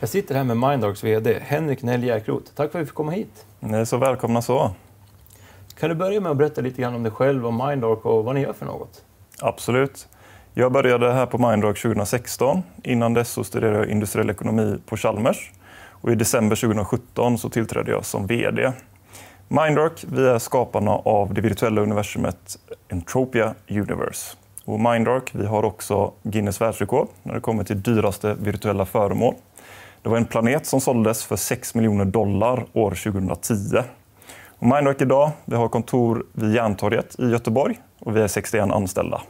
Jag sitter här med Mindarks VD Henrik Nell Jäkroth. Tack för att vi fick komma hit. Ni är så välkomna så. Kan du börja med att berätta lite grann om dig själv och Mindark och vad ni gör för något? Absolut. Jag började här på Mindark 2016. Innan dess så studerade jag industriell ekonomi på Chalmers. Och I december 2017 så tillträdde jag som VD. Mindark vi är skaparna av det virtuella universumet Entropia Universe. Och Mindark vi har också Guinness världsrekord när det kommer till dyraste virtuella föremål. Det var en planet som såldes för 6 miljoner dollar år 2010. Och Mindwork idag vi har kontor vid Järntorget i Göteborg och vi är 61 anställda.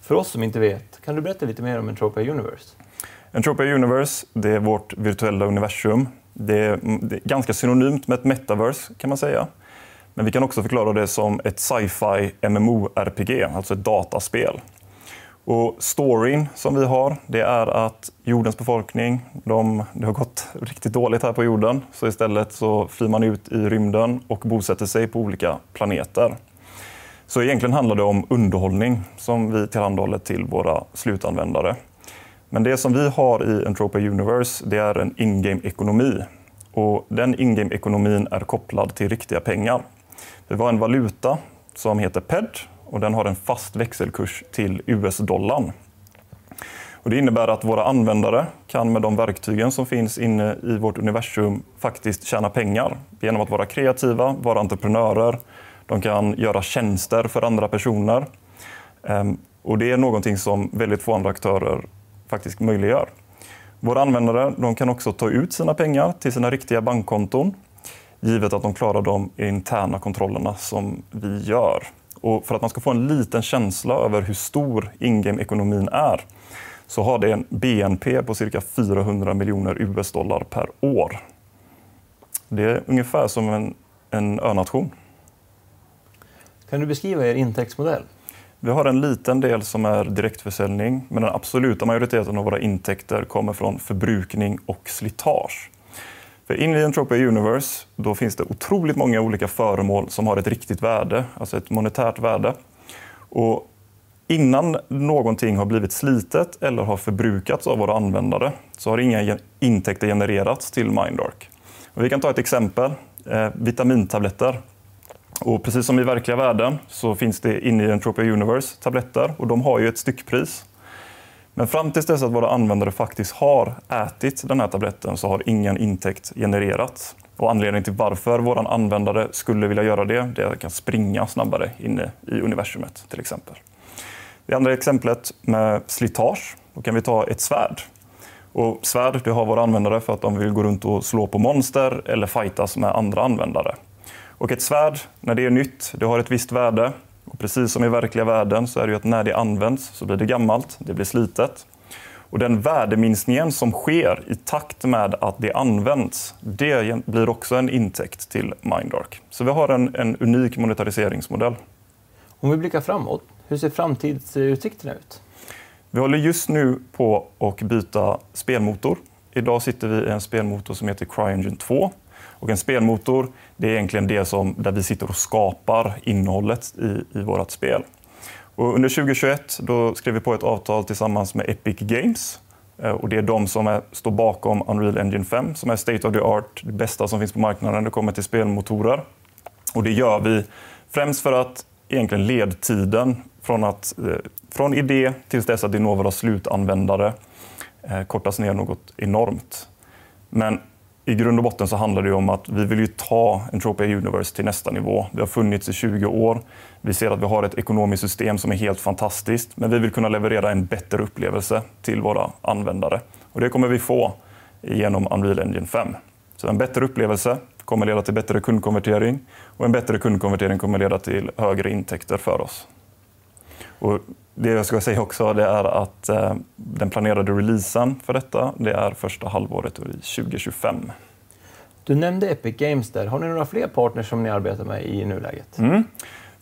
För oss som inte vet, kan du berätta lite mer om Entropia Universe? Entropia Universe det är vårt virtuella universum. Det är, det är ganska synonymt med ett metaverse kan man säga. Men vi kan också förklara det som ett sci-fi MMO-RPG, alltså ett dataspel. Och storyn som vi har, det är att jordens befolkning, de, det har gått riktigt dåligt här på jorden. Så istället så flyr man ut i rymden och bosätter sig på olika planeter. Så egentligen handlar det om underhållning som vi tillhandahåller till våra slutanvändare. Men det som vi har i Entropia Universe, det är en in-game-ekonomi. Och den in-game-ekonomin är kopplad till riktiga pengar. Vi har en valuta som heter PED och den har en fast växelkurs till US-dollarn. Och det innebär att våra användare kan med de verktygen som finns inne i vårt universum faktiskt tjäna pengar genom att vara kreativa, vara entreprenörer. De kan göra tjänster för andra personer. Ehm, och det är någonting som väldigt få andra aktörer faktiskt möjliggör. Våra användare de kan också ta ut sina pengar till sina riktiga bankkonton givet att de klarar de interna kontrollerna som vi gör. Och för att man ska få en liten känsla över hur stor ingame-ekonomin är så har det en BNP på cirka 400 miljoner US-dollar per år. Det är ungefär som en, en önation. Kan du beskriva er intäktsmodell? Vi har en liten del som är direktförsäljning men den absoluta majoriteten av våra intäkter kommer från förbrukning och slitage. För in i Entropia Universe då finns det otroligt många olika föremål som har ett riktigt värde, alltså ett monetärt värde. Och innan någonting har blivit slitet eller har förbrukats av våra användare så har inga intäkter genererats till Mindark. Och vi kan ta ett exempel. Eh, vitamintabletter. Och precis som i verkliga världen så finns det inne i Entropia Universe tabletter och de har ju ett styckpris. Men fram tills dess att våra användare faktiskt har ätit den här tabletten så har ingen intäkt genererats. Och anledningen till varför våra användare skulle vilja göra det, det är att de kan springa snabbare inne i universumet till exempel. Det andra exemplet med slitage, då kan vi ta ett svärd. Och svärd det har våra användare för att de vill gå runt och slå på monster eller fightas med andra användare. Och ett svärd, när det är nytt, det har ett visst värde och precis som i verkliga världen så är det ju att när det används så blir det gammalt, det blir slitet. Och den värdeminskningen som sker i takt med att det används, det blir också en intäkt till Mindark. Så vi har en, en unik monetariseringsmodell. Om vi blickar framåt, hur ser framtidsutsikterna ut? Vi håller just nu på att byta spelmotor. Idag sitter vi i en spelmotor som heter CryEngine 2 och en spelmotor det är egentligen det som, där vi sitter och skapar innehållet i, i vårt spel. Och under 2021 då skrev vi på ett avtal tillsammans med Epic Games. Eh, och det är de som är, står bakom Unreal Engine 5 som är state of the art, det bästa som finns på marknaden när det kommer till spelmotorer. Och det gör vi främst för att egentligen ledtiden från, att, eh, från idé tills dess att det når våra slutanvändare eh, kortas ner något enormt. Men i grund och botten så handlar det om att vi vill ju ta Entropia Universe till nästa nivå. Vi har funnits i 20 år. Vi ser att vi har ett ekonomiskt system som är helt fantastiskt. Men vi vill kunna leverera en bättre upplevelse till våra användare. Och det kommer vi få genom Unreal Engine 5. Så en bättre upplevelse kommer leda till bättre kundkonvertering och en bättre kundkonvertering kommer leda till högre intäkter för oss. Och det jag ska säga också det är att eh, den planerade releasen för detta det är första halvåret 2025. Du nämnde Epic Games där. Har ni några fler partners som ni arbetar med i nuläget? Mm.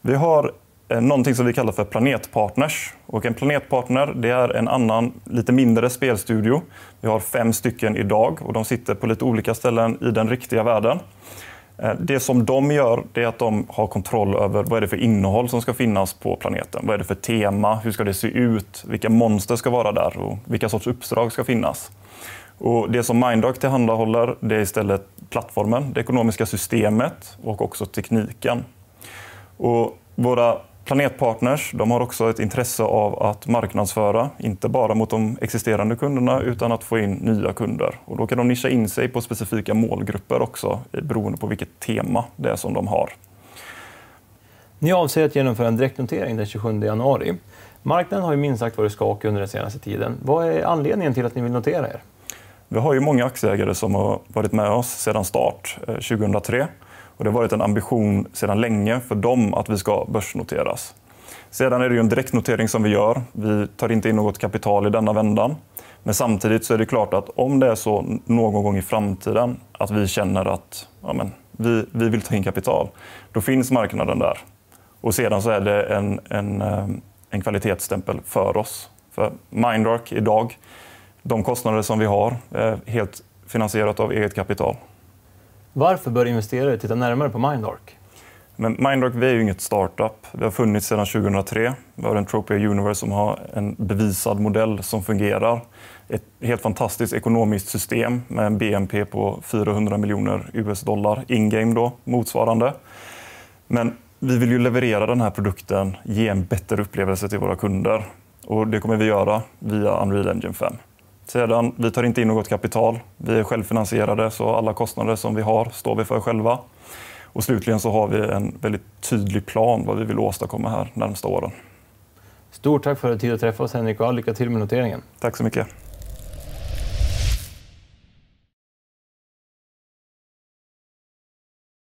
Vi har eh, någonting som vi kallar för planetpartners. Och en planetpartner det är en annan, lite mindre spelstudio. Vi har fem stycken idag och de sitter på lite olika ställen i den riktiga världen. Eh, det som de gör är att de har kontroll över vad är det för innehåll som ska finnas på planeten. Vad är det för tema? Hur ska det se ut? Vilka monster ska vara där? Och vilka sorts uppdrag ska finnas? Och det som Mindark tillhandahåller det är istället plattformen, det ekonomiska systemet och också tekniken. Och våra planetpartners de har också ett intresse av att marknadsföra, inte bara mot de existerande kunderna utan att få in nya kunder. Och då kan de nischa in sig på specifika målgrupper också beroende på vilket tema det är som de har. Ni avser att genomföra en direktnotering den 27 januari. Marknaden har ju minst sagt varit skakig under den senaste tiden. Vad är anledningen till att ni vill notera er? Vi har ju många aktieägare som har varit med oss sedan start 2003. Och det har varit en ambition sedan länge för dem att vi ska börsnoteras. Sedan är det ju en direktnotering som vi gör. Vi tar inte in något kapital i denna vändan. Men samtidigt så är det klart att om det är så någon gång i framtiden att vi känner att ja, men, vi, vi vill ta in kapital, då finns marknaden där. Och sedan så är det en, en, eh, en kvalitetsstämpel för oss. För Mindark idag, de kostnader som vi har är helt finansierat av eget kapital. Varför bör investerare titta närmare på Mindark? Men Mindark vi är ju inget startup. Vi har funnits sedan 2003. Vi har en Tropia Universe som har en bevisad modell som fungerar. Ett helt fantastiskt ekonomiskt system med en BNP på 400 miljoner US-dollar in-game då, motsvarande. Men vi vill ju leverera den här produkten, ge en bättre upplevelse till våra kunder. Och det kommer vi göra via Unreal Engine 5. Sedan, vi tar inte in något kapital. Vi är självfinansierade, så alla kostnader som vi har står vi för själva. Och slutligen så har vi en väldigt tydlig plan vad vi vill åstadkomma här närmsta åren. Stort tack för att du tid att träffa oss Henrik och lycka till med noteringen. Tack så mycket.